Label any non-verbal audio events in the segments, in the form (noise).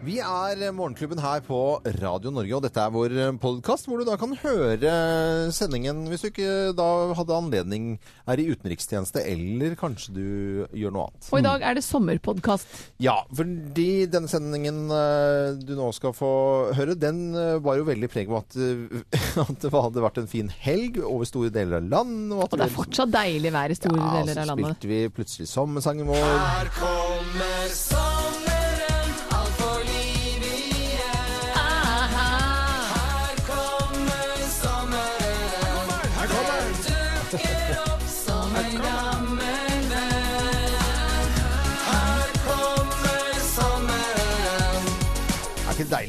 Vi er Morgenklubben her på Radio Norge, og dette er vår podkast, hvor du da kan høre sendingen hvis du ikke da hadde anledning er i utenrikstjeneste, eller kanskje du gjør noe annet. Og i dag er det sommerpodkast. Ja, fordi denne sendingen eh, du nå skal få høre, den eh, var jo veldig preg av at, eh, (laughs) at det hadde vært en fin helg over store deler av landet. Og det er fortsatt deilig vær i store ja, deler av landet. Ja, så spilte vi plutselig sommersangen vår. Her kommer sommeren,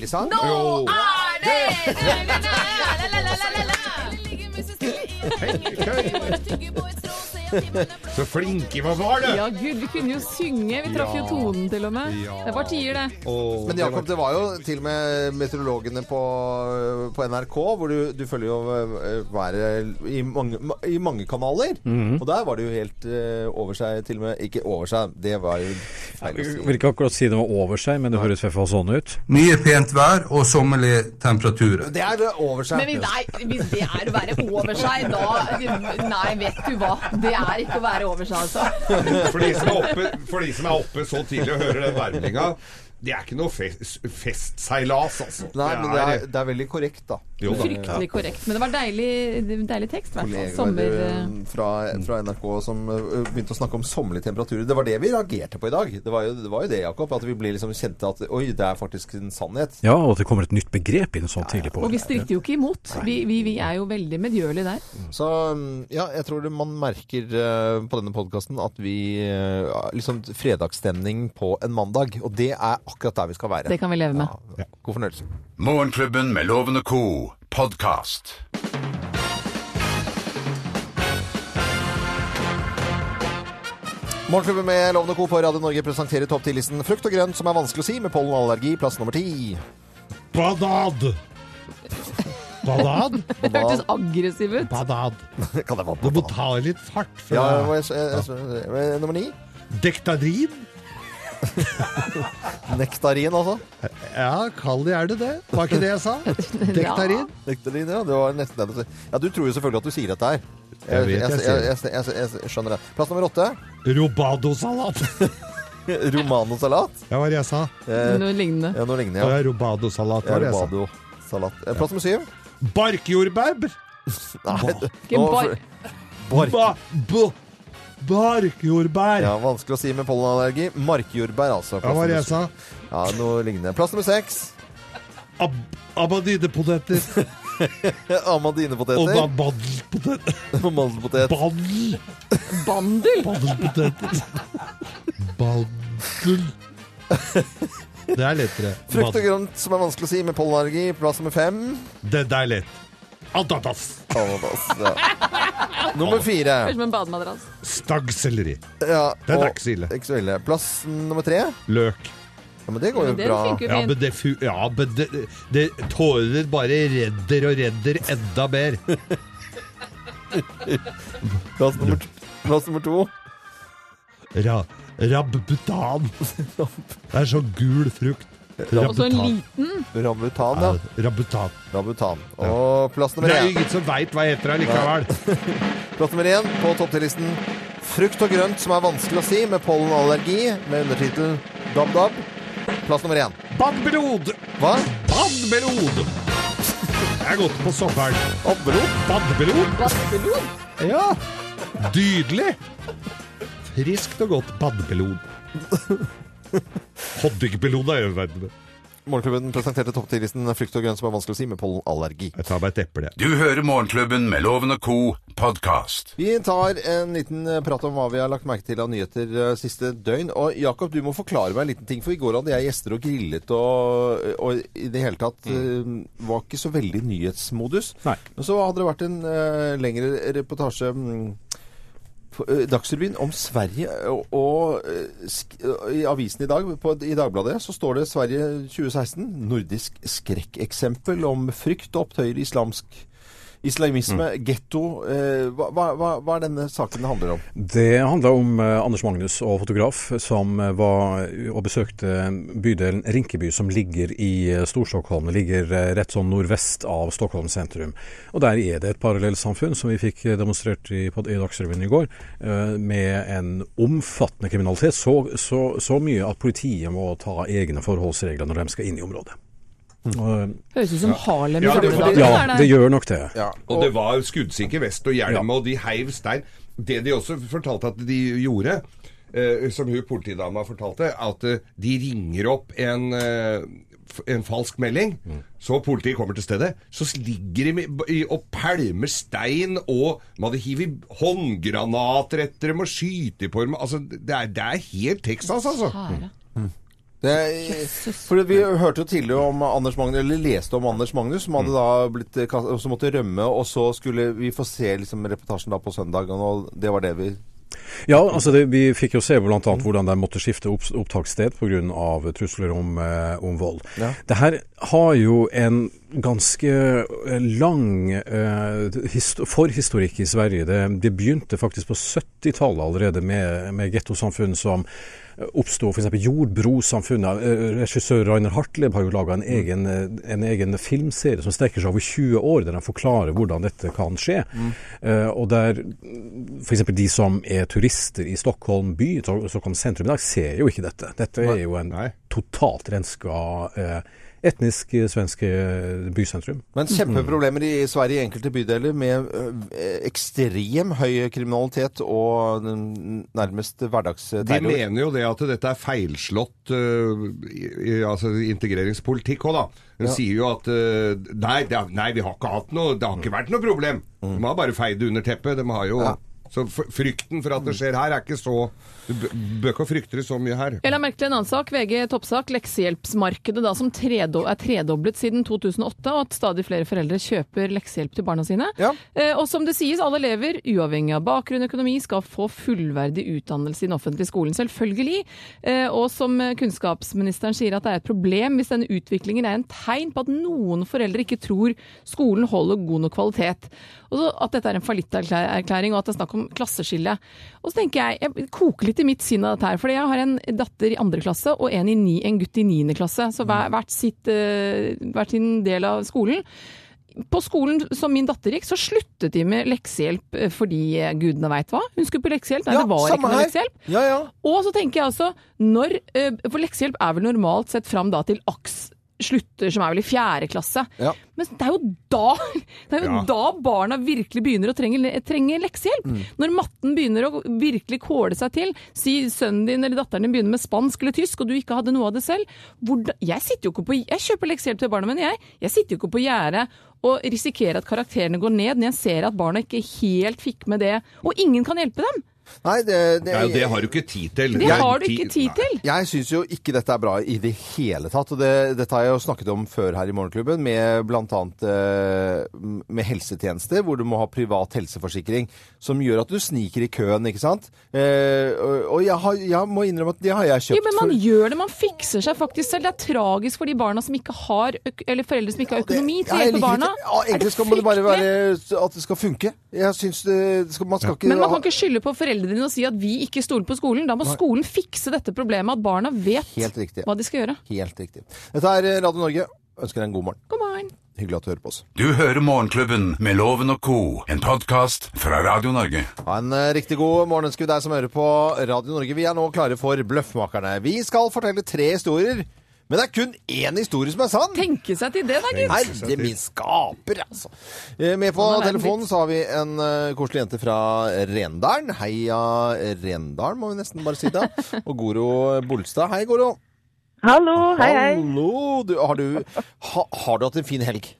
deilig sang? Nå er det (laughs) Så flinke vi var, da! Ja, gud, vi kunne jo synge. Vi traff jo tonen til og med. Ja. Det var tider, det. Åh, Men Jakob, det var jo til og med meteorologene på, på NRK, hvor du, du følger jo eh, været i mange, i mange kanaler. Og der var det jo helt uh, over seg, til og med Ikke over seg, det var jo feil å Jeg vil ikke akkurat si det var over seg, men det høres i hvert fall sånn ut. Mye pent vær og sommerlige temperaturer. Det er over seg. Men vi- nei, hvis det er å være over seg, da Nei, vet du hva. Det er ikke å være over seg, altså. For de, er oppe, for de som er oppe så tidlig og hører den værmeldinga, det er ikke noe fest, festseilas, altså. Nei, men det er, det er veldig korrekt, da. Jo da. Fryktelig korrekt. Men det var deilig, deilig tekst, i hvert fall. Sommer... eh, fra, fra NRK som eh, begynte å snakke om sommerlige temperaturer. Det var det vi reagerte på i dag. Det var jo det, var jo det Jakob. At vi ble liksom kjente at oi, det er faktisk en sannhet. Ja, og at det kommer et nytt begrep inn sånn tidlig på Og vi stritter jo ikke imot. Vi, vi, vi er jo veldig medgjørlige der. Så mm, ja, jeg tror man merker eh, på denne podkasten at vi liksom fredagsstemning på en mandag. Og det er akkurat der vi skal være. Det kan vi leve med. Ja. God fornøyelse. Morgenklubben med Lovende co. podkast. Morgenklubben med Lovende Co. på Radio Norge presenterer topp 10-listen frukt og grønt som er vanskelig å si, med pollenallergi, plass nummer ti. Badad. Badad? (laughs) Det hørtes aggressiv ut. Badad. Kan det være Du må ta litt fart Ja, fra er- jeg- jeg- jeg- nummer ni. Dektadrin. (laughs) Nektarin, altså. Ja, kall det gjerne det. Var ikke det jeg sa? (laughs) Dektarin. Nektarin, ja. Det var nesten det. Ja, du tror jo selvfølgelig at du sier dette her. Jeg vet jeg jeg, jeg, jeg, jeg, jeg skjønner det. Plass nummer åtte. Robadosalat. (laughs) Romanosalat. Ja, hva var det jeg sa? Eh, Noe lignende. ja, noe lignende, Ja, ja. robadosalat ja var det jeg sa. Romado-salat. Eh, Plass nummer syv. Barkjordbær. Nei, Ikke bar- Bark. Ba, barkjordbær. Ja, vanskelig å si med pollenallergi. Markjordbær, altså. Ja, hva var det jeg sa? Ja, noe lignende. Plass nummer seks. Ab Abadinepoteter. (laughs) Og Amadinepoteter. da mandelpoteter. (laughs) Mandelpotet. Bandel. Bandel! Bandelpoteter. Bandel. Det er lettere. Frukt og grønt som er vanskelig å si med pollenallergi. Plass nummer fem. Det, er lett. Ananas. Ananas. Ja. (laughs) Nummer fire. Høres ut som en bademadrass. Stagselleri. Ja, det er ikke så ille. Ikke så ille. Plass nummer tre. Løk. Ja, men det går jo det bra. funker Ja, fint. men det, fu ja, men det, det tårer bare redder og redder enda mer. (laughs) Plass nummer, plass nummer to. Ra Rabbutan. (laughs) Det er så gul frukt. Og så en Rabbutan. liten Rambutan, ja. Ja, Rabbutan. Rambutan. Og plass Det nummer er jo én. ingen som veit hva heter det likevel. (laughs) Plass nummer én på topp 10-listen. Frukt og grønt som er vanskelig å si, med pollenallergi, med undertittel DAB-DAB. Plass nummer én. Badbelod. Hva? Badmelod! Jeg er gått på sommeren. Badbelod? Badmelod? vassbelod. Ja. Dydelig. Friskt og godt badbelod. Honningmelon er jo verden. Morgenklubben presenterte topp 10-listen frukt og grønt som er vanskelig å si, med pollenallergi. Jeg tar meg et eple. Du hører Morgenklubben med Loven og co. podkast. Vi tar en liten eh, prat om hva vi har lagt merke til av nyheter eh, siste døgn. Og Jakob, du må forklare meg en liten ting, for i går hadde jeg gjester og grillet og, og i det hele tatt mm. var ikke så veldig nyhetsmodus. Nei. Men så hadde det vært en uh, lengre reportasje mm, eh, Dagsrevyen om Sverige. Og, og eh, sk i avisen i dag, på, i Dagbladet, så står det Sverige 2016. Nordisk skrekkeksempel om frykt og opptøyer i islamsk Islamisme, getto. Eh, hva, hva, hva- er denne saken det handler om? Det handler om eh, Anders Magnus og fotograf som eh, var og besøkte bydelen Rinkeby, som ligger i Stor-Stockholm. Det ligger rett sånn nordvest av Stockholm sentrum. Og der er det et parallellsamfunn som vi fikk demonstrert i, på, i Dagsrevyen i går, eh, med en omfattende kriminalitet. Så, så, så mye at politiet må ta egne forholdsregler når de skal inn i området. Og, Høres ut som Harlem i Ja, det- gamle dager. ja, det gjør nok det. Og det var skuddsikker vest og hjelm, og de heiv stein. Det de også fortalte at de gjorde, eh, som hun politidama fortalte, at eh, de ringer opp en, eh, en falsk melding. Så politiet kommer til stedet. Så ligger de og pælmer stein, og de hadde hivet håndgranater etter dem og skyter på dem. Altså, det er, det er helt Texas, altså. Det, for Vi hørte jo tidligere om Anders Magnus, eller leste om Anders Magnus, som hadde da blitt som måtte rømme. Og så skulle vi få se liksom, reportasjen da på søndag, og det var det vi Ja, altså det, vi fikk jo se bl.a. hvordan de måtte skifte opp, opptakssted pga. trusler om, eh, om vold. Ja. Det her har jo en ganske eh, lang eh, forhistorikk i Sverige. Det, det begynte faktisk på 70-tallet allerede med, med gettosamfunn som oppsto f.eks. Jordbrosamfunnet. Eh, Regissør Rainer Hartleb har jo laga en, egen, eh, en egen filmserie som strekker seg over 20 år, der han forklarer hvordan dette kan skje. Mm. og der f.eks. de som er turister i Stockholm by, Stockholm sentrum i dag, ser jo ikke dette. Dette er jo en totalt renska eh, etnisk eh, svensk eh, bysentrum. Men kjempeproblemer i Sverige i enkelte bydeler med ekstrem høy kriminalitet og nærmest hverdagsterror. De mener jo det at dette er feilslått uh, i, altså integreringspolitikk òg, da. De sier jo at uh, nei, det, nei, vi har ikke hatt noe Det har ikke vært noe problem. De har bare feid det under teppet. De har jo Så frykten for at det skjer her, er ikke så Du bør ikke frykte det så mye her. Jeg la merke til en annen sak, VG toppsak. Leksehjelpsmarkedet da, som tredo er tredoblet siden 2008, og at stadig flere foreldre kjøper leksehjelp til barna sine. Ja. Eh, og som det sies, alle elever, uavhengig av bakgrunn og økonomi, skal få fullverdig utdannelse i den offentlige skolen. Selvfølgelig. Eh, og som kunnskapsministeren sier, at det er et problem hvis denne utviklingen er en tegn på at noen foreldre ikke tror skolen holder god nok kvalitet. Og så at dette er en fallitterklæring, og at det er snakk om klasseskille. Og så tenker jeg, jeg koker litt i mitt syn av dette her, fordi jeg har en datter i andre klasse og en, i ni, en gutt i niende klasse. Så hver, hvert, sitt, eh, hvert sin del av skolen. På skolen som min datter gikk, så sluttet de med leksehjelp eh, fordi gudene veit hva. Hun skulle på leksehjelp. Nei, Ja, det var ikke noe her. leksehjelp. Ja, ja. Og så tenker jeg altså, når, eh, for leksehjelp er vel normalt sett fram da til AKS slutter, som er vel i fjerde klasse. Ja. Men det er jo da, det er jo Ja. da barna virkelig begynner å trenge, trenge leksehjelp. Mm. Når matten begynner å virkelig kåle seg til. Si sønnen din eller datteren din begynner med spansk eller tysk, og du ikke hadde noe av det selv. Hvordan, jeg, på, jeg kjøper leksehjelp til barna mine, jeg. Jeg sitter jo ikke på gjerdet og risikerer at karakterene går ned når jeg ser at barna ikke helt fikk med det. Og ingen kan hjelpe dem! Nei, det, det, Nei, det har du ikke tid til. Det har du ikke tid til! Jeg syns jo ikke dette er bra i det hele tatt. og det, Dette har jeg jo snakket om før her i Morgenklubben, med bl.a. Eh, med helsetjenester, hvor du må ha privat helseforsikring. Som gjør at du sniker i køen, ikke sant. Eh, og jeg, har, jeg må innrømme at det har jeg kjøpt. Jo, men man for- gjør det, man fikser seg faktisk selv. Det er tragisk for de barna som ikke har, eller foreldre som ikke har økonomi til å hjelpe liker barna. Ja, egentlig skal det bare være at det skal funke. Jeg syns det, skal, Man skal ikke Men man kan ikke skylde på foreldrene dine og si at vi ikke stoler på skolen. Da må skolen fikse dette problemet, at barna vet Helt hva de skal gjøre. Helt riktig. Dette er Radio Norge. Ønsker deg en god morgen. God morgen. Hyggelig at du hører på oss. Du hører Morgenklubben med Loven og co., en podkast fra Radio Norge. Ha en eh, riktig god morgen ønsker vi deg som hører på Radio Norge. Vi er nå klare for Bløffmakerne. Vi skal fortelle tre historier, men det er kun én historie som er sann. Tenke seg til det, da, gitt. Herre min skaper, altså. Eh, Med på telefonen så har vi en uh, koselig jente fra Rendalen. Heia Rendalen, må vi nesten bare si da. Og Goro Bolstad. Hei, Goro. Hallo, hei, hei. Hallo. Du, har, du, ha, har du hatt en fin helg?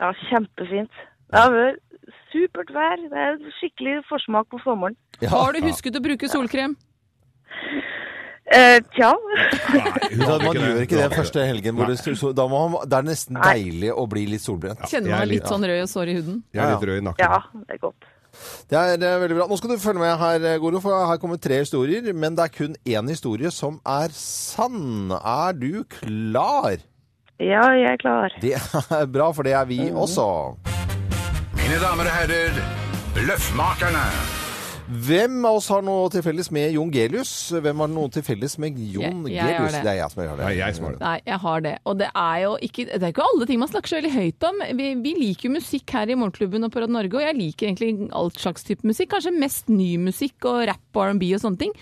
Ja, kjempefint. Det har vært supert vær. Det er skikkelig forsmak på sommeren. Ja. Har du husket å bruke solkrem? (laughs) Eh, tja. Du hva, Man gjør ikke det første helgen. Hvor det, så, da må man, det er nesten Nei. deilig å bli litt solbrent. Kjenner er man litt- sånn rød og sår i huden? Jeg er litt rød i nakken. Ja, det er godt. Det er eh, veldig bra. Nå skal du følge med her, eh, Goro, for her kommer tre historier. Men det er kun én historie som er sann. Er du klar? Ja, jeg er klar. Det er bra, for det er vi også. Mine damer og herrer, Løffmakerne. Hvem av oss har noe til felles med Jon Gelius? Hvem har noe til felles med Jon Jeg- jeg Gelius? det. Det er jeg som har det. Nei, jeg som har det. Nei, jeg har det. Og det er jo ikke, det er ikke alle ting man snakker så veldig høyt om. Vi, vi liker jo musikk her i Morgenklubben og på Radio Norge, og jeg liker egentlig all slags type musikk. Kanskje mest ny musikk og rap og R&B og sånne ting.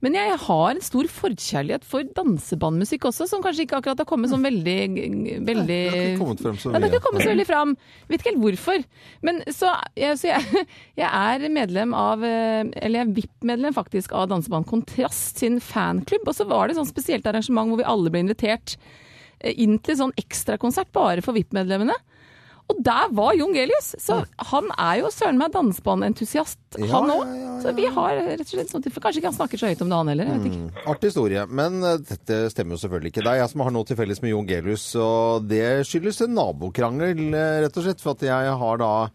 Men jeg har en stor forkjærlighet for dansebandmusikk også, som kanskje ikke akkurat har kommet sånn veldig, veldig Det har ikke kommet frem så Ja, det har ikke kommet så veldig fram. Vet ikke helt hvorfor. Men så, jeg, så jeg, (laughs) jeg er medlem av eh, Eller jeg er VIP-medlem faktisk av danseband Kontrast sin fanklubb. Og så var det et sånn spesielt arrangement hvor vi alle ble invitert eh, inn til sånn ekstrakonsert bare for VIP-medlemmene. Og der var Jon Gelius! Så han er jo søren meg dansebandentusiast, Ja, han òg. ja, ja. Så vi har rett og slett sånn Kanskje ikke han snakker så høyt om det, han heller. Jeg vet ikke. Artig historie, men eh, dette stemmer jo selvfølgelig ikke. Det er jeg som har noe til felles med Jon Gelius, og det skyldes en nabokrangel, eh, rett og slett. For at jeg har da eh,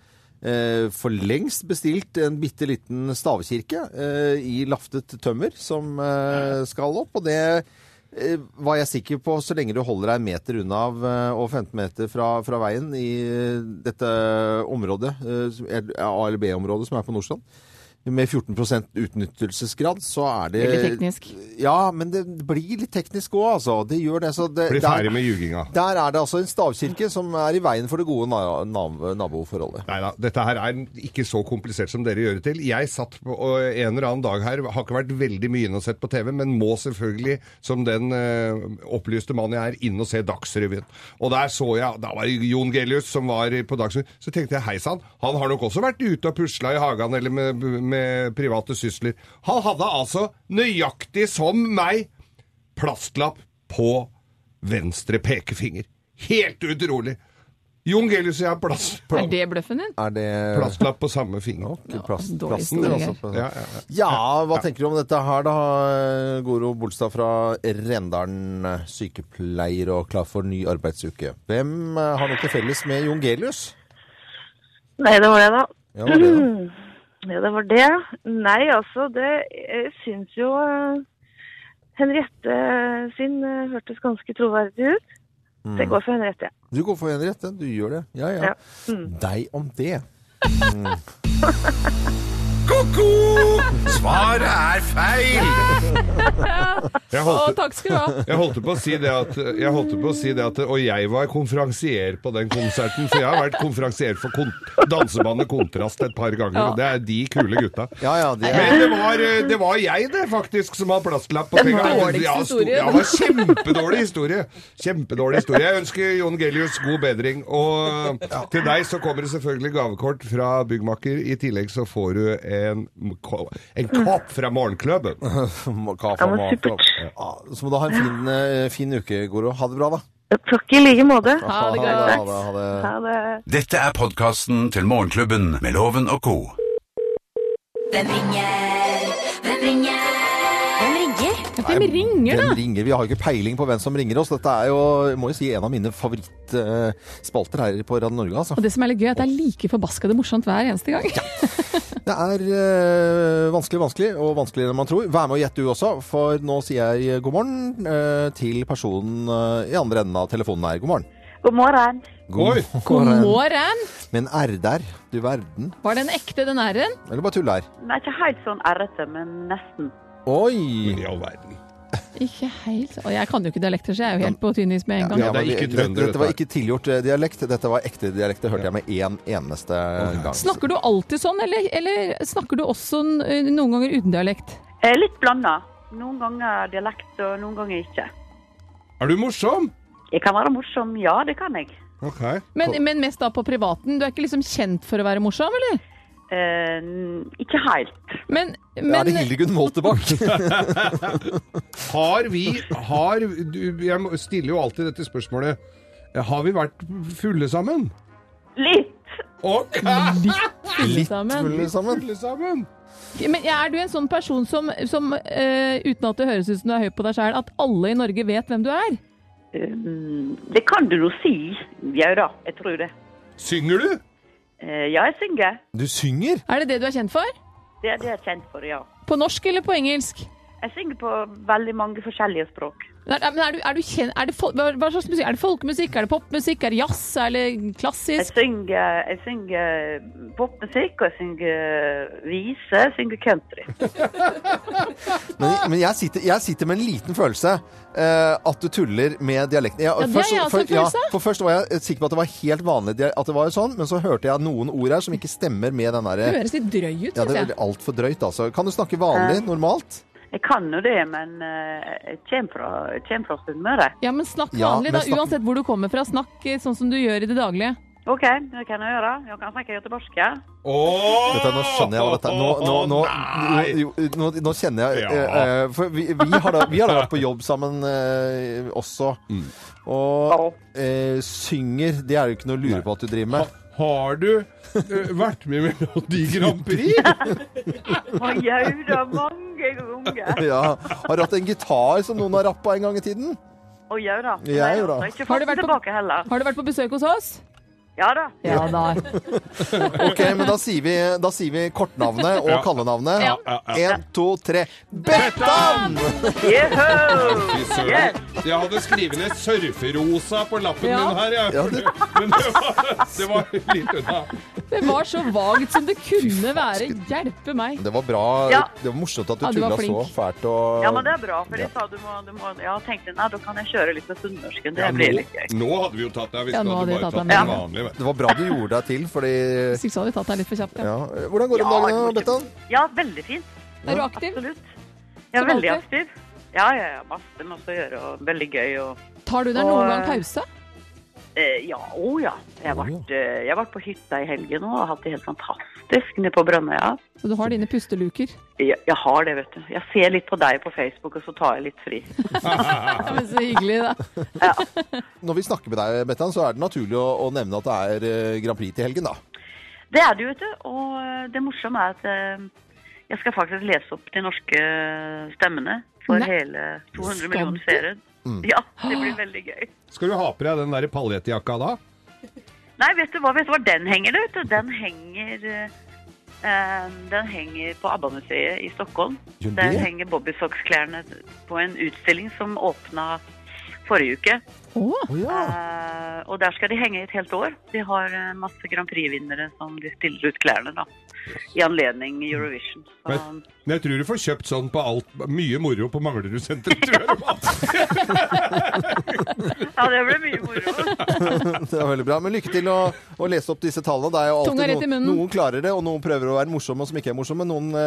for lengst bestilt en bitte liten stavkirke eh, i laftet tømmer som eh, skal opp, og det eh, var jeg sikker på så lenge du holder deg en meter unna eh, og 15 meter fra, fra veien i eh, dette området, eh, A- eller B-området som er på Nordstrand. Med 14% utnyttelsesgrad, så er det Veldig teknisk. Ja, men det blir litt teknisk òg, altså. Det gjør det. Så det Bli der- ferdig med ljuginga. Der er det altså en stavkirke som er i veien for det gode naboforholdet. Nei da, dette her er ikke så komplisert som dere gjør det til. Jeg satt på en eller annen dag her, har ikke vært veldig mye inne og sett på TV, men må selvfølgelig, som den eh, opplyste mann jeg er, inn og se Dagsrevyen. Og der så jeg, da var det Jon Gelius som var på Dagsrevyen, så tenkte jeg hei sann, han har nok også vært ute og pusla i hagen eller med, med private sysler. Han hadde altså nøyaktig som meg plastlapp på venstre pekefinger. Helt utrolig! Jon Gelius og jeg har plast, Er det bløffen din? Er det plastlapp på samme finger. Ja, plast, plasten, altså, Ja, ja, ja. Ja, hva tenker du om dette her da, Goro Bolstad fra Rendalen, sykepleier og klar for ny arbeidsuke. Hvem eh, har noe til felles med Jon Gelius? Nei, det var det, da. Ja, det var det, da. (clears throat) Ja, det var det. Nei, altså, det Jeg syns jo eh, Henriette sin eh, hørtes ganske troverdig ut. Så jeg går for Henriette. ja. Du går for Henriette, du gjør det. Ja, ja. Ja. Mm. Deg om det. (laughs) Ko-ko! Svaret er feil! (laughs) Jeg Å, takk skal du ha. jeg holdt på å si det at, jeg holdt på å si det at Og jeg var konferansier på den konserten, for jeg har vært konferansier for kon dansebandet Kontrast et par ganger, Ja. og det er de kule gutta. Ja, ja, det er Men det var, eh, det var jeg, det, faktisk, som har plastlapp på Den fingeren. dårligste Ja, historien. Ja, det var kjempedårlig historie. Kjempedårlig historie. Jeg ønsker Jon Gelius god bedring. Og til deg så kommer det selvfølgelig gavekort fra byggmaker. I tillegg så får du en, en kopp fra morgenklubben. (laughs) Kaffe og men Ja, så må du ha en fin, eh, fin uke, Goro. Ha det bra, da. Takk i like måte. Ha det godt. det, ha det, ha det. Ha det. Dette er podkasten til Morgenklubben med Loven og co. Hvem ringer? Hvem ringer, da? Ringer? Vi har jo ikke peiling på hvem som ringer oss. Dette er jo, må jo si, en av mine favorittspalter her på Radio Norge. Altså. Og det som er litt gøy, er at det er like forbaskede morsomt hver eneste gang. Det er øh, vanskelig, vanskelig, og vanskeligere enn man tror. Vær med og gjett du også, for nå sier jeg god morgen øh, til personen øh, i andre enden av telefonen her. God morgen. God morgen. God, God morgen! Med en R der, du verden. Var den ekte, den r-en? Eller bare tull her. Den er ikke helt sånn r-ete, men nesten. Oi! I all verden. Ikke helt. Og jeg kan jo ikke dialekter, så jeg er jo helt på tynnis med en gang. Ja, det er ikke trønder, Dette var ikke tilgjort eh, dialekt, dette var ekte dialekt. Det hørte jeg med én eneste gang. Snakker du alltid sånn, eller, eller snakker du også noen ganger uten dialekt? Eh, Litt blanda. Noen ganger dialekt, og noen ganger ikke. Er du morsom? Jeg kan være morsom, ja, det kan jeg. Okay. Men, men mest da på privaten. Du er ikke liksom kjent for å være morsom, eller? Eh, ikke helt. Men, er det Hildegunn Moltebakk? (laughs) Har vi har, du, Jeg stiller jo alltid dette spørsmålet. Har vi vært fulle sammen? Litt. Litt fulle sammen. Litt. Fulle sammen. Men er du en sånn person som, som uh, uten at det høres ut som du er høy på deg sjøl, at alle i Norge vet hvem du er? Um, det kan du nå si, Bjaura. Jeg tror det. Synger du? Eh, ja, jeg synger. Du synger? Er det det du er kjent for? Det er det jeg er kjent for, ja. På norsk eller på engelsk? Jeg synger på veldig mange forskjellige språk. Men er, er du, er du kjen, er det hva, slags musikk? Er det folkemusikk? Er det popmusikk? Er det jazz? eller klassisk? Jeg synger, jeg synger popmusikk, og jeg synger vise, jeg synger country. (laughs) Men, men jeg, sitter, jeg sitter med en liten følelse eh, at du tuller med dialekten. Jeg- Ja, det er jeg en følelse. for først var jeg sikker på at det var helt vanlig at det var sånn, men så hørte jeg noen ord her som ikke stemmer med den Det derre høres litt drøy ut, Ja, det jeg. er altfor drøyt, altså. Kan du snakke vanlig, normalt? Jeg kan jo det, men eh, jeg kommer fra, jeg kommer fra Sunnmøre. Ja, men snakk vanlig, da. Uansett hvor du kommer fra. Snakk eh, sånn som du gjør i det daglige. Ok, det kan jeg gjøre. Jeg kan snakke göteborgska. Oh! Dette, nå skjønner jeg hva dette er. Nå, nå, nå, nå, nå kjenner jeg eh, eh, For vi, vi, har da, vi har da vært på jobb sammen eh, også. Og eh, synger, det er jo ikke noe å lure på at du driver med. Har du uh, vært med i Melodi Grand Prix? (laughs) Jau da, mange ganger. Ja. Har du hatt en gitar som noen har rappa en gang i tiden? Å jau da. Har ikke fått du vært på- tilbake heller. Har du vært på besøk hos oss? Ja da. Ja da. (laughs) Ok, men da sier vi, da sier vi kortnavnet og Ja. kallenavnet. Ja, ja, ja. Én, to, tre. Bettan! Fy søren. Yes. Jeg hadde skrevet ned surferosa på lappen Ja. min her, jeg. Ja, det- Men det var, det var litt unna. Det var så vagt som det kunne være. Hjelpe meg. Det var bra. Ja. Det var morsomt at du Ja, du var tulla så flink. fælt. Og... Ja, men det er bra, for de sa du må, du må Ja, tenkte nei, da kan jeg kjøre litt med sunnmørsken. Det Ja, blir nå, litt gøy. nå hadde vi jo tatt deg hvis Ja, du nå hadde hadde vi bare tatt tatt deg den med. vanlige. Det var bra du gjorde deg til, fordi Hvis ikke så hadde vi tatt deg litt for kjapt. Ja. ja. Hvordan går det om Ja, dagen, Bettan? Ja, veldig fint. Er du aktiv? Absolutt. Jeg er veldig aktiv. Ja, ja, ja. Masse, masse å gjøre, og veldig gøy. Og, Tar du deg Og, noen gang eh, pause? Eh, ja, å ja. Jeg har vært, eh, jeg har vært på hytta i helgen og har hatt det helt fantastisk nede på Brønnøya. Så du har dine pusteluker? Jeg, jeg har det, vet du. Jeg ser litt på deg på Facebook, og så tar jeg litt fri. (laughs) Ja, men så hyggelig, da. Når vi snakker med deg, Bettan, så er det naturlig å, å nevne at det er eh, Grand Prix til helgen, da. Det er det vet du. Og det morsomme er at jeg skal faktisk lese opp de norske stemmene for Nei. hele 200 millioner du? Seere. Ja, det blir veldig gøy. Skal du ha på deg den der paljettjakka da? Nei, vet du hva, vet du hva den henger, vet du? Den henger eh, Den henger på ABBA-museet i Stockholm. Jo, Der henger Bobbysocks-klærne på en utstilling som åpna forrige uke. Å, Uh. Eh, og der skal de henge i et helt år. De har eh, masse Grand Prix-vinnere som de stiller ut klærne da. I anledning Eurovision. Så, Men, men jeg tror du får kjøpt sånn på alt Mye moro på Manglerudsenteret, tror jeg. (laughs) ja, det ble mye moro. (laughs) Det er veldig bra. Men lykke til å, å lese opp disse tallene. Det er jo alltid noen, noen klarer det, og noen prøver å være morsomme som ikke er morsomme. Noen uh,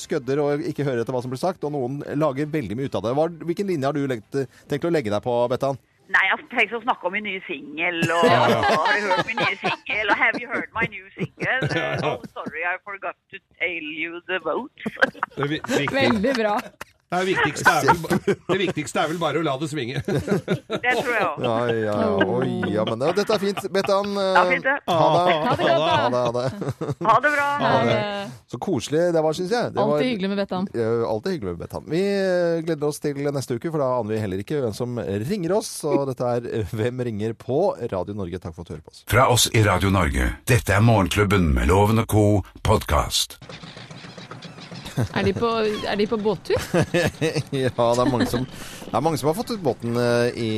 skødder og ikke hører etter hva som blir sagt, og noen lager veldig mye ut av det. Hva, hvilken linje har du leggt, tenkt å legge deg på, Bettan? Nei, jeg har å snakke om min nye singel, og (laughs) har du hørt min nye singel, og have you heard my new single? Uh, (laughs) oh, sorry, I forgot to tell you the votes. Viktig. veldig bra. Det, viktigste er vel, (laughs) det viktigste er vel bare å la det svinge. Det tror jeg også. Ja, ja, ja. Oi, ja, men det, dette er fint. Bettan, eh, Ja, fint det. ha det. Ha det godt, Ha det, ha det. Ha det bra. Ha det. Så koselig det var, syns jeg. Det Alltid hyggelig med Bettan. Alltid hyggelig med Bettan. Vi eh, gleder oss til neste uke, for da aner vi heller ikke hvem som ringer oss. Og dette er eh, Hvem ringer på Radio Norge. Takk for at du hører på oss. Fra oss i Radio Norge. Dette er Morgenklubben med Loven og co. podkast. (laughs) Er de på, er de på båttur? (laughs) ja, det er mange som, det er mange som har fått ut båten eh, i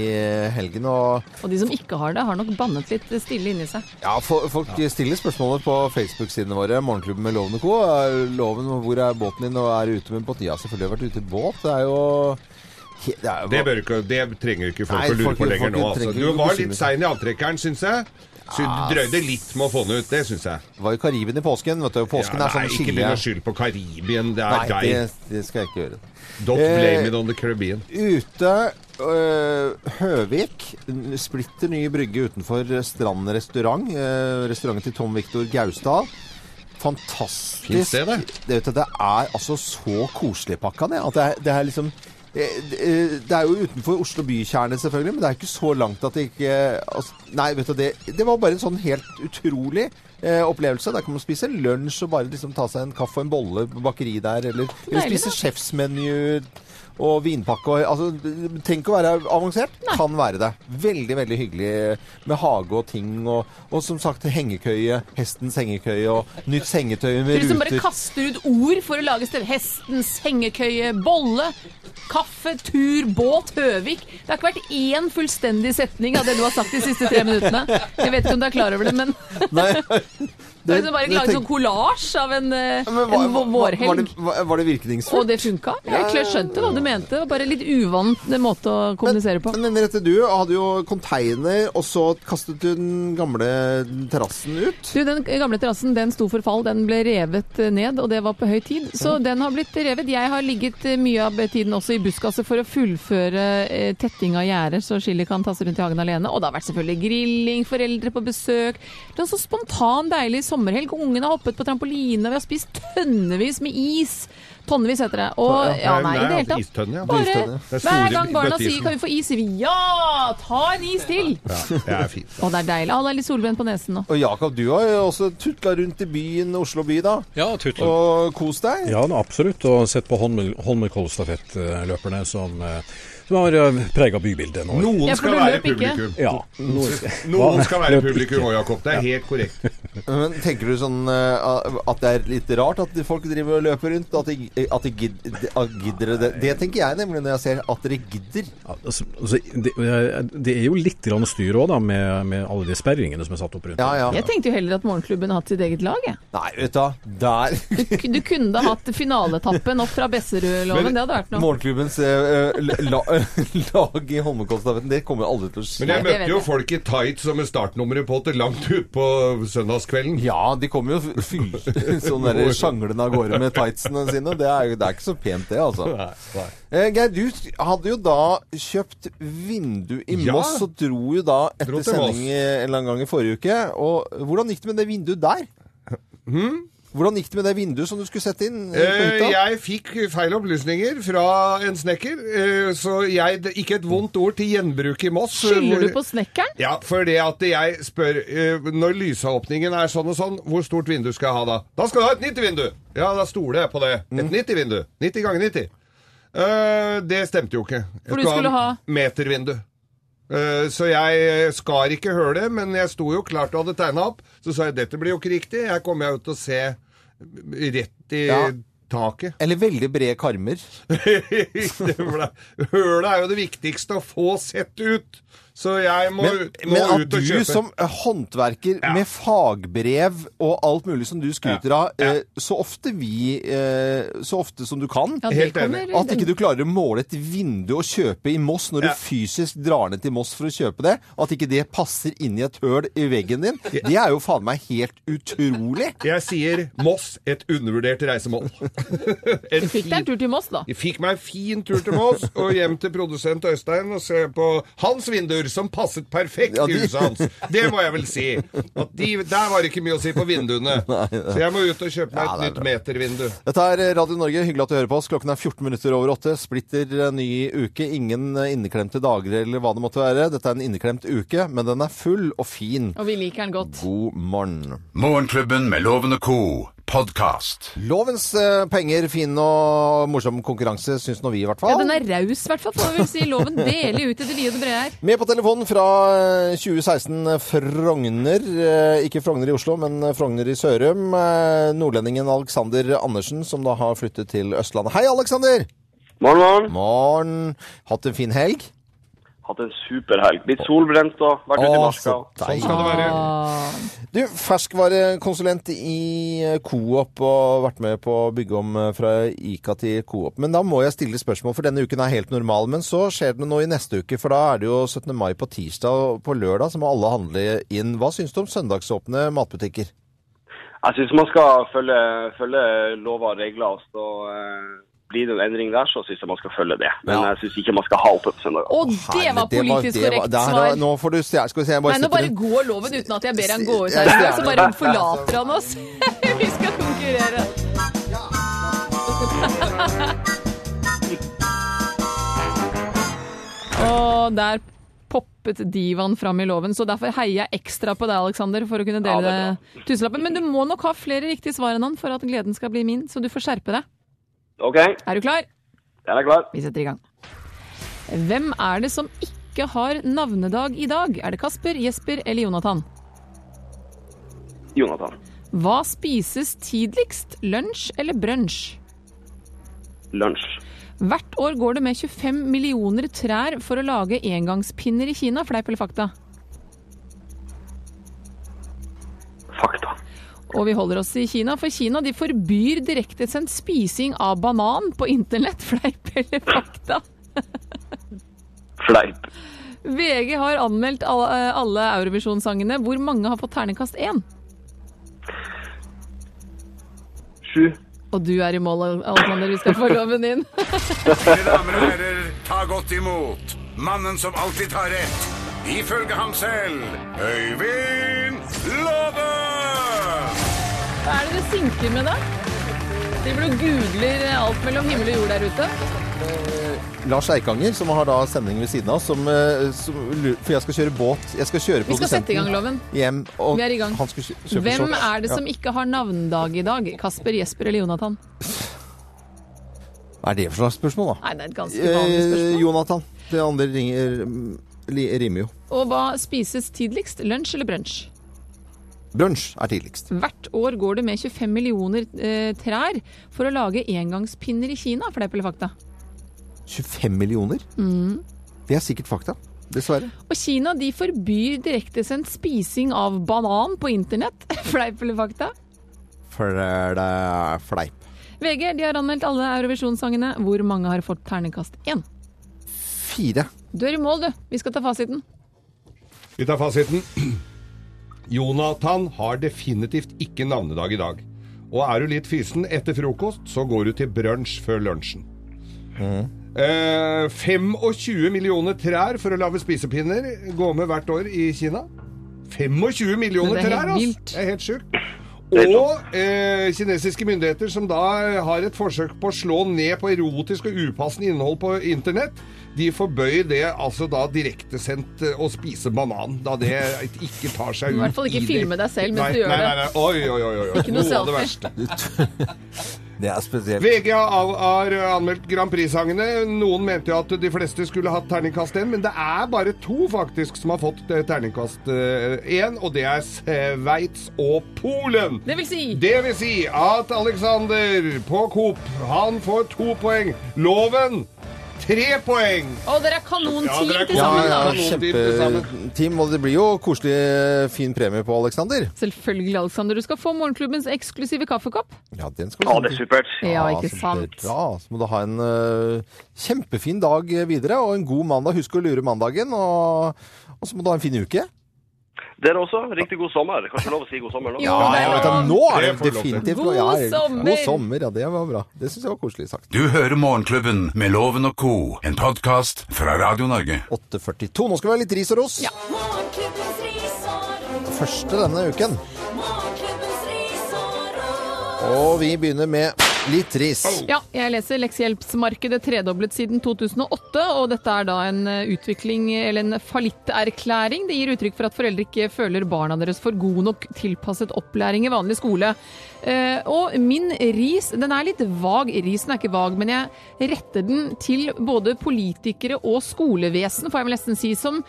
helgen. Og Og de som ikke har det, har nok bannet litt stille inni seg. ja, for, folk stiller spørsmålet på Facebook-sidene våre. Morgenklubben med Loven og Co. Loven, hvor er båten din, og er du ute med en båt? Ja, selvfølgelig har vært ute i båt. Det er jo det er jo Det, bør ikke, det trenger ikke folk Nei, å lure folk- på lenger folk nå. Altså. Du var litt sein i avtrekkeren, syns jeg. Så du drøyde litt med å få den ut. Det syns jeg. Det var jo Karibien i påsken. vet du. Påsken Ja, er sånn nei, ikke begynn å skylde på Karibien. Det er det, deg. det skal jeg ikke gjøre. Don't Eh, blame it on the Caribbean. Ute øh, Høvik. Splitter ny brygge utenfor Strand restaurant. øh, restauranten til Tom Viktor Gaustad. Fantastisk. Fint sted, det. Det, vet du, det er altså så koselig pakka, det. At det er, det er liksom eh, det det er jo utenfor Oslo bykjerne, selvfølgelig, men det er ikke så langt at det ikke altså, Nei, vet du, det, det var bare en sånn helt utrolig eh, opplevelse. Der kan man spise lunsj og bare liksom ta seg en kaffe og en bolle på bakeri der, eller, eller spise da. Og vinpakke og altså, Tenk å være avansert. Kan være det. Veldig, veldig hyggelig med hage og ting. Og, og som sagt hengekøye. Hestens hengekøye og nytt sengetøy med Du som bare kaster ut ord for å lage sted. Hestens hengekøye, bolle, kaffe, tur, båt, Høvik. Det har ikke vært én fullstendig setning av det du har sagt de siste tre minuttene. Jeg vet ikke om du er klar over det, men Nei, (laughs) det liksom bare lage sånn kollasj av en, ja, Men en vårhelg. Var det, var var det virkningsfullt? Og det funka. Jeg skjønte hva du mente. Det bare litt uvant måte å kommunisere på. Men Merete, du hadde jo container, og så kastet du den gamle terrassen ut. Du, Den gamle terrassen den sto for fall. Den ble revet eh, ned, og det var på høy tid. Så den har blitt revet. Jeg har ligget eh, mye av tiden også i buskaset for å fullføre eh, tetting av gjerder, så Chili kan tas rundt i hagen alene. Og det har vært selvfølgelig grilling, foreldre på besøk. Det er så spontan, deilig sommerhelg. Ungene har hoppet på trampoline, vi har spist tønnevis med is. Tonnevis heter det. Og ja, nei, i det hele tatt. Istønne, ja. Bare er hver gang barna sier 'kan vi få is', sier vi ja! Ta en is til! Ja, det er fint. Og det er deilig. Alle er litt solbrent på nesen nå. Og Jakob, du har jo også tutla rundt i byen, Oslo by, da. Ja, tutla. Og kos deg. Ja, absolutt. Og sett på Holmenkollstafettløperne som, eh, som har prega bybildet nå. Noen Ja, (laughs) skal være publikum. Ja, noen, Noen skal være publikum òg, Jakob. Det er helt korrekt. Men Tenker du sånn eh, at det er litt rart at folk driver og løper rundt? At de, at de gidder, det? Det tenker jeg nemlig når jeg ser at dere gidder. Altså, altså, det, det er jo litt grann styr òg, da, med, med alle de sperringene som er satt opp rundt. Ja, ja. Jeg tenkte jo heller at morgenklubben hadde hatt sitt eget lag. Jeg. Nei, vet du hva. Der Du, du kunne da hatt finaletappen opp fra Besserudloven. Det hadde vært noe. Morgenklubbens uh, la, (laughs) lag i Holmenkollstafetten, det kommer aldri til å skje. Men jeg møtte jo folk i tights og med startnummeret på til langt ut på søndagskvelden. Ja, de kommer jo fyll, (laughs) sånn der sjanglende av gårde med tightsene sine. Det er, jo- det er ikke så pent, det, altså. Eh, Geir, du hadde jo da kjøpt vindu i Ja. Moss, og dro jo da etter sending eh, en eller annen gang i forrige uke. Og hvordan gikk det med det vinduet der? Hvordan gikk det med det vinduet som du skulle sette inn? eh, Eh, jeg fikk feil opplysninger fra en snekker, eh, så jeg, ikke et vondt ord til gjenbruk i Moss. eh, Skylder du på snekkeren? Ja, for det at jeg spør eh, Når lysåpningen er sånn og sånn, hvor stort vindu skal jeg ha da? Da skal du ha et 90-vindu! Ja, da stoler jeg på det. Et 90-vindu. 90 ganger 90. Uh, det stemte jo ikke. Jeg For du skulle ha- metervindu. Eh, så jeg skar ikke hølet, men jeg sto jo klart og hadde tegna opp. Så sa jeg dette blir jo ikke riktig. Jeg kommer jo til å se rett i Ja. taket. Eller veldig brede karmer. (laughs) Hølet er jo det viktigste å få sett ut. Så jeg må, Men, ut- må men at ut og du som eh, håndverker Ja. med fagbrev og alt mulig som du skryter av, Ja. eh, så ofte vi eh, Så ofte som du kan Ja, Helt enig. At ikke du klarer å måle et vindu og kjøpe i Moss når Ja. du fysisk drar ned til Moss for å kjøpe det, at ikke det passer inn i et høl i veggen din, det er jo faen meg helt utrolig. Jeg sier Moss, et undervurdert reisemål. (laughs) En Du fikk deg en tur til Moss, da. Jeg fikk meg en fin tur til Moss og hjem til produsent Øystein og se på hans vinduer, som passet perfekt Ja, i huset hans. Det må jeg vel si. At de, der var det ikke mye å si på vinduene. (laughs) Så jeg må ut og kjøpe meg et nytt metervindu. Dette er Radio Norge. Hyggelig at du hører på oss. Klokken er 14 minutter over åtte. Splitter eh, ny uke. Ingen eh, inneklemte dager eller hva det måtte være. Dette er en inneklemt uke, men den er full og fin. Og vi liker den godt. God morgen. Morgenklubben med lovende co. podkast. Lovens eh, penger, fin og morsom konkurranse, syns nå vi i hvert fall. Ja, den er raus, i hvert fall, får vi vel si. Loven deler ut i det vide og brede her. Med på telefonen fra eh, 2016 Frogner. Eh, Ikke Frogner i Oslo, men Frogner i Sørum. Eh, Nordlendingen Alexander Andersen, som da har flyttet til Østlandet. Hei, Alexander! Morgen, morgen. Morgen. Hatt en fin helg? Hatt en superhelg. Blitt solbrent og vært ute i marka. så Sånn skal det være. Ah, Du, ferskvarekonsulent i Coop og vært med på å bygge om eh, fra Ica til Coop. Men da må jeg stille spørsmål, for denne uken er helt normal. Men så skjer det noe i neste uke, for da er det jo 17. mai på tirsdag, og på lørdag så må alle handle inn. Hva syns du om søndagsåpne matbutikker? Jeg syns man skal følge, følge lover og regler. og Så eh, blir det en endring der, så syns jeg man skal følge det. Men Ja. jeg syns ikke man skal ha åpent på søndag. Og det var politisk det var- korrekt svar. Nå får du stjerne. Skal vi se, jeg bare Nei, nå bare går loven uten at jeg ber han gå ut Jeg her. Så bare forlater han oss. (laughs) Vi skal konkurrere. (laughs) Og der poppet divaen fram i loven, så derfor heier jeg ekstra på deg, Alexander, for å kunne dele det er tusenlappen. Men du må nok ha flere riktige svar enn han for at gleden skal bli min, så du får skjerpe deg. OK, Er du klar? Jeg er klar. Vi setter i gang. Hvem er det som ikke har navnedag i dag? Er det Kasper, Jesper eller Jonathan? Jonathan. Hva spises tidligst? Lunsj eller brunsj? Lunsj. Hvert år går det med 25 millioner trær for å lage engangspinner i Kina. Fleip eller fakta? Fakta. Og vi holder oss i Kina, for Kina de forbyr direktesendt spising av banan på internett. (laughs) Fleip eller fakta? Fleip. VG har anmeldt alle, alle Eurovisjon-sangene. Hvor mange har fått terningkast én? Sju. Og du er i mål, Alexander. Vi skal få loven inn. Mine damer og herrer, ta godt imot mannen som alltid tar rett, ifølge ham selv, Øyvind Låve! Hva er det du synker med da? Driver du og googler alt mellom himmel og jord der ute? Lars Eikanger, som har da sending ved siden av, som, eh, som For jeg skal kjøre båt. Jeg skal kjøre Vi skal sette i gang loven. hjem. Og Vi er i gang. Hvem er det som Ja. ikke har navnedag i dag? Kasper, Jesper eller Jonathan? Hva er det for slags spørsmål, da? Nei, det er et ganske vanlig Eh, spørsmål. Jonathan. Det andre ringer, rimer jo. Og hva spises tidligst? Lunsj eller brunsj? Brunsj er tidligst. Hvert år går det med 25 millioner eh, trær for å lage engangspinner i Kina. Fleip eller fakta? 25 millioner? Mm. Det er sikkert fakta. Dessverre. Og Kina de forbyr direktesendt spising av banan på internett. (laughs) Fleip eller fakta? Er fleip. VG de har anmeldt alle Eurovisjonssangene. Hvor mange har fått ternekast én? Fire. Du er i mål, du. Vi skal ta fasiten. Vi tar fasiten. Jonathan har definitivt ikke navnedag i dag. Og er du litt fysen etter frokost, så går du til brunsj før lunsjen. Eh, 25 millioner trær for å lage spisepinner går med hvert år i Kina. 25 millioner er trær, altså! vilt. Det er helt sjukt. Og eh, kinesiske myndigheter som da har et forsøk på å slå ned på erotisk og upassende innhold på internett, de forbøyer det altså da direktesendt eh, å spise banan, da det ikke tar seg ut (laughs) I hvert fall ikke filme deg selv mens nei, du gjør nei, det. Nei, nei, oi, oi, oi, oi. Ikke noe Noe av det verste. (laughs) Det er spesielt. VG har, har anmeldt Grand Prix-sangene. Noen mente jo at de fleste skulle hatt terningkast 1, men det er bare to faktisk som har fått eh, terningkast 1, og det er Sveits og Polen. Det vil si Det vil si at Alexander på Coop, han får to poeng. Loven tre poeng. Og dere er kanonteam Ja, til Ja, sammen, ja, da. kjempeteam. Og det blir jo koselig eh, fin premie på Alexander. Selvfølgelig, Alexander. Du skal få morgenklubbens eksklusive kaffekopp. Ja, den skal du Ja, det er supert. Ja, ikke sant? Ja, Så må du ha en uh, kjempefin dag videre, og en god mandag. Husk å lure mandagen, og, og så må du ha en fin uke. Dere også. Riktig god sommer. Kanskje lov å si god sommer nå? Ja, ja, ja, ja. nå er Det definitivt God sommer! God sommer, ja, det var bra. Det syns jeg var koselig sagt. Du hører Morgenklubben med Loven og co., en podkast fra Radio Norge. 8.42. Nå skal vi ha litt ris og ros. Ja. Første denne uken. Og vi begynner med litt trist. Ja, jeg leser leksehjelpsmarkedet tredoblet siden 2008, og dette er da en eh, utvikling, eller en fallitterklæring. Det gir uttrykk for at foreldre ikke føler barna deres for god nok tilpasset opplæring i vanlig skole. Eh, og min ris, den er litt vag. Risen er ikke vag, men jeg retter den til både politikere og skolevesen, får jeg vel nesten si, som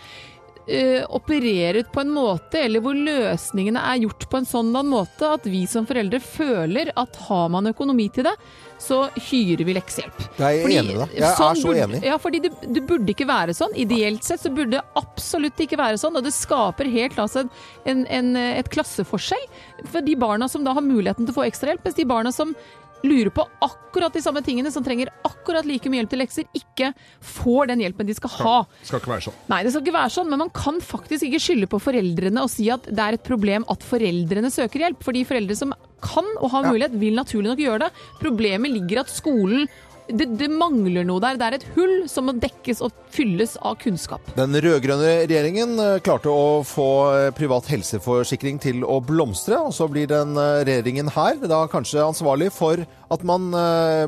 eh, opereret på en måte, eller hvor løsningene er gjort på en sånn måte at vi som foreldre føler at har man økonomi til det, så hyrer vi leksehjelp. Jeg er enig med deg. Jeg er så burde, enig. Ja, fordi det, det burde ikke være sånn. Ideelt sett så burde det absolutt ikke være sånn, og det skaper helt en, en, en, et klasseforskjell for de barna som da har muligheten til å få ekstrahjelp, mens de barna som lurer på akkurat de samme tingene, som trenger akkurat like mye hjelp til lekser, ikke får den hjelpen de skal ha. Det Skal ikke være sånn. Nei, det skal ikke være sånn, men man kan faktisk ikke skylde på foreldrene og si at det er et problem at foreldrene søker hjelp. Fordi foreldre som kan og har mulighet, vil naturlig nok gjøre det. Problemet ligger at skolen det, det mangler noe der. Det er et hull som må dekkes og fylles av kunnskap. Den rød-grønne regjeringen eh, klarte å få eh, privat helseforsikring til å blomstre, og så blir den eh, regjeringen her da kanskje ansvarlig for at man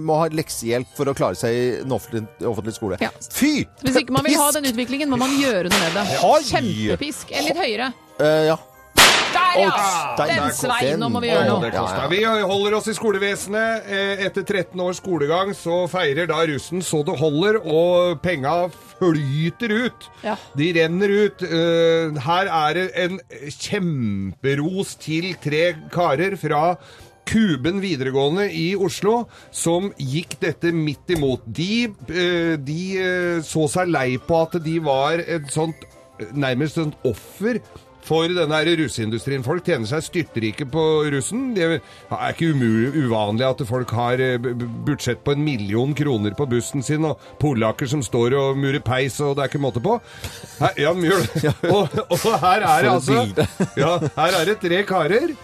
må ha leksehjelp for å klare seg i en offentlig, offentlig skole. Ja. Fy! Hvis ikke man vil ha den utviklingen, må man gjøre noe med det. Kjempepisk. Litt høyere. Uh, ja. Der ja! Den sveien nå må vi gjøre nå. noe. Ja. Vi holder oss i skolevesenet. Eh, Etter 13 års skolegang så feirer da russen så det holder, og penga flyter ut. Ja. De renner ut. Eh, Her er det en kjemperos til tre karer fra Kuben videregående i Oslo, som gikk dette midt imot. De, eh, de så seg lei på at de var et sånt nærmest et offer for denne russeindustrien. Folk tjener seg styrtrike på russen. Det er ikke uvanlig at folk har eh, budsjett på en million kroner på bussen sin, og polakker som står og murer peis, og det er ikke måte på. Her, ja, mjøl. Og, og her er det altså ja, Her er det tre karer.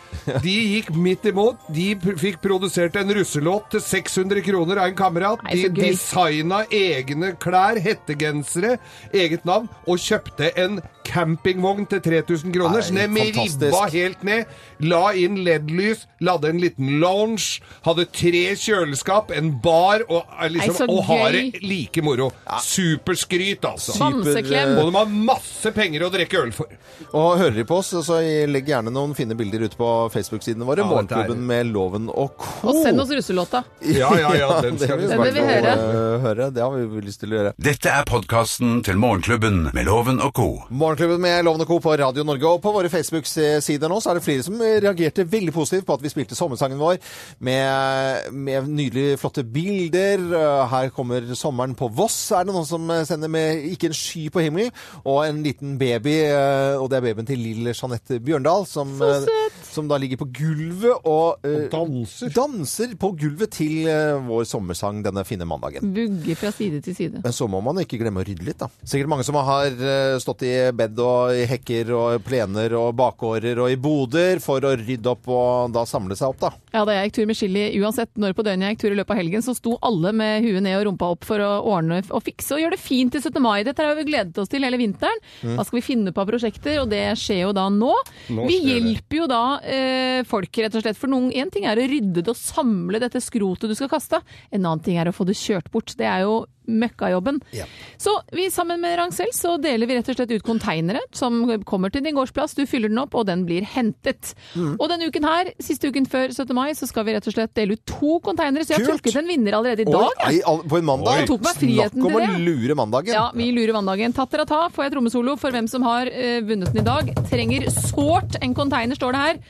De gikk midt imot. De fikk produsert en russelåt til 600 kroner av en kamerat. De designa egne klær, hettegensere, eget navn, og kjøpte en campingvogn til 3000 kroner. Så ned med fantastisk. ribba helt ned. La inn LED-lys, lagde en liten lounge, hadde tre kjøleskap, en bar, og, liksom, Nei, og har det like moro. Superskryt, altså. Bamseklem. Og de har masse penger å drikke øl for. Og hører de på oss, så legg gjerne noen fine bilder ut på Facebook-sidene våre. Ja, Morgenklubben med Loven og co. Og send oss russelåta. Ja, ja, ja, den (laughs) skal vi Den vi høre. eh, høre. Det har vi lyst til å gjøre. Dette er podkasten til Morgenklubben med Loven og co. Morgenklubben med Loven og Co. på Radio Norge. Og på våre Facebook-sider nå så er det flere som reagerte veldig positivt på at vi spilte sommersangen vår med, med nydelige, flotte bilder. Uh, Her kommer sommeren på Voss, er det noen som sender med ikke en sky på himmelen, og en liten baby. uh, Og det er babyen til lille Jeanette Bjørndal, som, uh, som da ligger på gulvet og, og danser. danser på gulvet til vår sommersang denne fine mandagen. Bugge fra side til side. Men så må man ikke glemme å rydde litt, da. Sikkert mange som har eh, stått i bed og i hekker og plener og bakgårder og i boder for å rydde opp og da samle seg opp, da. Ja, da jeg gikk tur med Chili, uansett når på døgnet jeg gikk tur i løpet av helgen, så sto alle med huet ned og rumpa opp for å ordne og fikse og gjøre det fint til 17. mai. Dette har vi gledet oss til hele vinteren. Mm. Hva skal vi finne på av prosjekter? Og det skjer jo da nå. Nå vi hjelper jo da eh, folk, rett og slett. For noen, en ting er å rydde det og samle dette skrotet du skal kaste. En annen ting er å få det kjørt bort. Det er jo møkkajobben. Ja. Så vi sammen med Rangsel så deler vi rett og slett ut konteinere som kommer til din gårdsplass. Du fyller den opp, og den blir hentet. Mm. Og denne uken her, siste uken før 17. mai, så skal vi rett og slett dele ut to konteinere. Så jeg har trukket en vinner allerede i Oi, dag. ei, på en mandag? Jeg tok meg friheten Snakk om å lure mandagen. Ja, vi lurer mandagen. Tatt dere ta, får jeg trommesolo for hvem som har uh, vunnet den i dag. Trenger sårt en konteiner, står det her.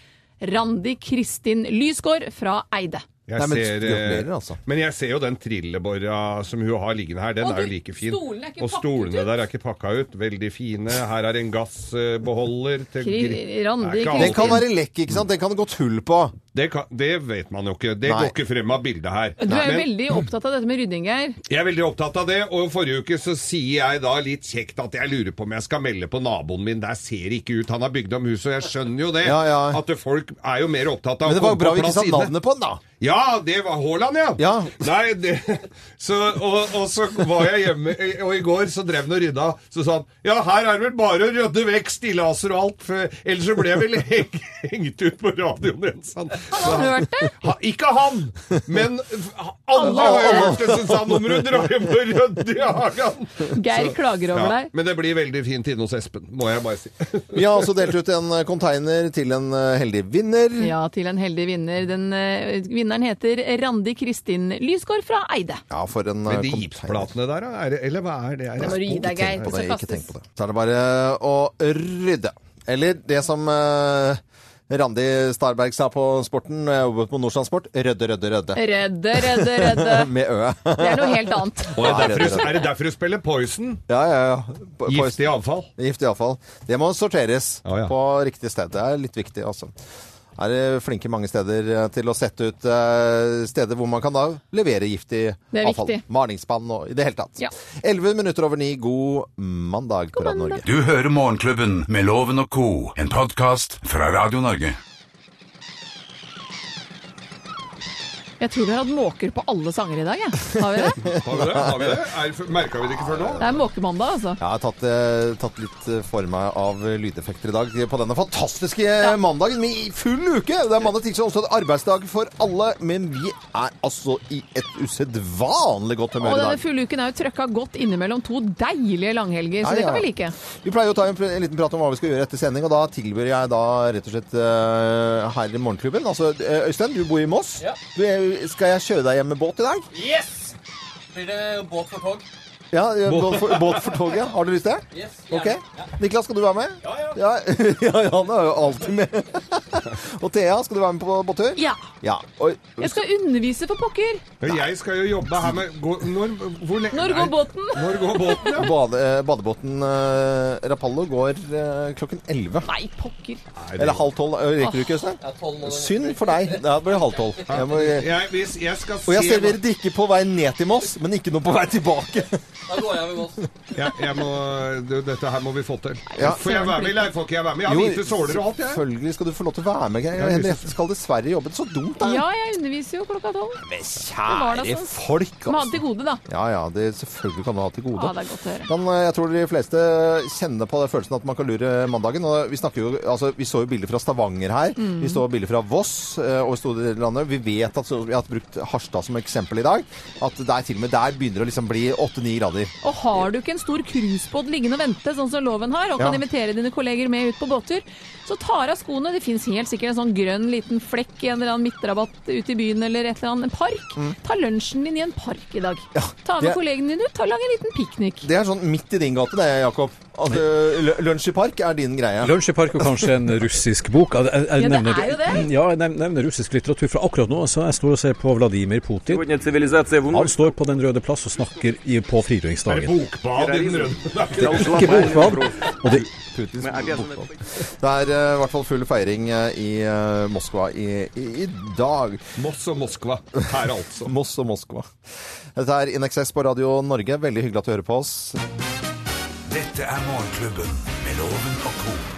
Randi Kristin Lysgård fra Eide. Jeg Nei, men ser, eh, gratulerer, altså. Men jeg ser jo den trilleborra som hun har liggende her. Den Og er jo like fin. stolene er ikke Og pakket stolene ut. der er ikke pakka ut. Veldig fine. Her er en gassbeholder til Kri- gri- Randi Det er ikke Den kan være lekk, ikke sant? Den kan det gått hull på. Det, kan, det vet man jo ikke. Det Nei. går ikke frem av bildet her. Du er jo Men veldig opptatt av dette med rydding, Geir. jeg er veldig opptatt av det, og forrige uke så sier jeg da litt kjekt at jeg lurer på om jeg skal melde på naboen min. Der ser det ikke ut. Han har bygd om huset, og jeg skjønner jo det. Ja, ja. At folk er jo mer opptatt av Men det var jo bra vi ikke sa navnet på den, da. Ja, det var Haaland, ja. Ja. Nei, det, så, og, og så var jeg hjemme, og i går så drev han og rydda. Så sa han ja, her er det vel bare å rydde vekk stillaser og alt, for ellers så ble jeg vel heng, (laughs) hengt ut på radioen igjen. sa han. Så Har hørt det? Ha, ikke han, men alle har hørt det, så sa han nå må du dra hjem og rydde i hagen. Geir klager over Ja, deg. men det blir veldig fint inne hos Espen, må jeg bare si. (laughs) Vi har også delt ut en container til en eh, heldig vinner. Ja, til en heldig vinner. Den eh, vinneren heter Randi Kristin Lysgård fra Eide. Ja, for en Men eh, de gipsplatene der, da? Er eller hva er det? Er Nå må du gi deg, Geir. Det det, skal ikke tenk kastes. på det. Så er det bare å rydde. Eller det som eh, Randi Starberg sa på Sporten, jeg jobbet på Nordstrandsport, rødde, rødde, rødde. Rødde, rødde, rødde. (laughs) Med ø. Det er noe helt annet. Og er, det derfor, er det derfor du spiller Poison? Ja, ja, ja. På- Giftig avfall? Giftig avfall. Det må sorteres Ja, ja. på riktig sted. Det er litt viktig, altså. Er det flinke mange steder eh, til å sette ut eh, steder hvor man kan da levere giftig avfall. viktig. Malingsspann og i det hele tatt. Ja. 11 minutter over ni. God mandag på Radio Norge. Du hører Morgenklubben med Loven og co., en podkast fra Radio Norge. Jeg tror vi har hatt måker på alle sanger i dag, jeg. Har vi det? (laughs) Har vi det? Har vi det? Er, merka vi det ikke før nå? Det er måkemandag, altså. Jeg har tatt, eh, tatt litt eh, for meg av lydeffekter i dag på denne fantastiske mandagen med i full uke. Det er mandag, tirsdag, onsdag, arbeidsdag for alle. Men vi er altså i et usedvanlig godt Og humør i denne fulle uken er jo trøkka godt innimellom to deilige langhelger, så Ja, det kan vi like. Vi pleier jo å ta en, en liten prat om hva vi skal gjøre etter sending, og da tilbyr jeg da rett og slett uh, her i Morgenklubben. Altså, Øystein, du bor i Moss. Ja. Du, eh, skal jeg kjøre deg hjem med båt i dag? Yes! Blir det båt for tog? Ja, båt for, båt for toget. Har du lyst til det? Yes, Ok. Niklas, skal du være med? Ja, ja. Ja, (laughs) ja han er jo alltid med. (laughs) og Thea, skal du være med på båttur? Ja. Ja. Oi. Jeg skal undervise for pokker. Jeg skal jo jobbe her med gå, når, hvor lenge Når går båten? Når går båten, ja? Bade, eh, badebåten uh, Rapallo går uh, klokken 11. Nei, pokker. Eller halv tolv. Rekker du ikke, Øystein? Ja, Synd for deg. Det blir halv tolv. Jeg må, Jeg, jeg skal og jeg se serverer drikke på vei ned til Moss, men ikke noe på vei tilbake. (laughs) Da går jeg med Voss. (laughs) Ja, jeg må, du, Dette her må vi få til. Ja. Får jeg være med, eller får ikke jeg være med? Jeg har hvite såler og alt, jeg. Selvfølgelig skal du få lov til å være med. Jeg Henriette skal dessverre jobbe. Så dumt, da. Ja, jeg underviser jo klokka tolv. Men kjære det sånn. folk, Må ha altså. det til gode, da. Ja, ja. Det, selvfølgelig kan du ha til gode. Ja, det er godt å høre. Men eh, jeg tror de fleste kjenner på den følelsen at man kan lure mandagen. Og vi, jo, altså, vi så jo bilder fra Stavanger her. Mm. Vi så bilder fra Voss eh, og store deler av landet. Vi vet at så, vi har brukt Harstad som eksempel i dag. At det er til og med der begynner det å liksom bli 8-9 grader. Og har du ikke en stor cruisebåt liggende og vente, sånn som loven har, og kan Ja. invitere dine kolleger med ut på båttur, så tar av skoene. Det fins helt sikkert en sånn grønn liten flekk i en eller annen midtrabatt ute i byen eller et eller annet, en park. Ta lunsjen din i en park i dag. Ta med er... kollegene dine ut, ta lag en liten piknik. Det er sånn midt i din gate, det, Jakob. Altså, lunsj i park er din greie. Lunsj i park og kanskje en russisk bok. Jeg, jeg, jeg Ja, det er jo det. Ja, jeg nevner russisk litteratur. For akkurat nå så jeg står og ser på Vladimir Putin. Han står på Den røde plass og snakker i, på Er det er bokbad i den er Ikke bokbad. Og det, Putins bokbad. Det er eh, i hvert fall full feiring uh, i uh, Moskva i, i, i dag. Moss og Moskva. Her, altså. (laughs) Moss og Moskva. Dette er In Excess på Radio Norge. Veldig hyggelig at du hører på oss. Dette er Morgenklubben med Loven og co.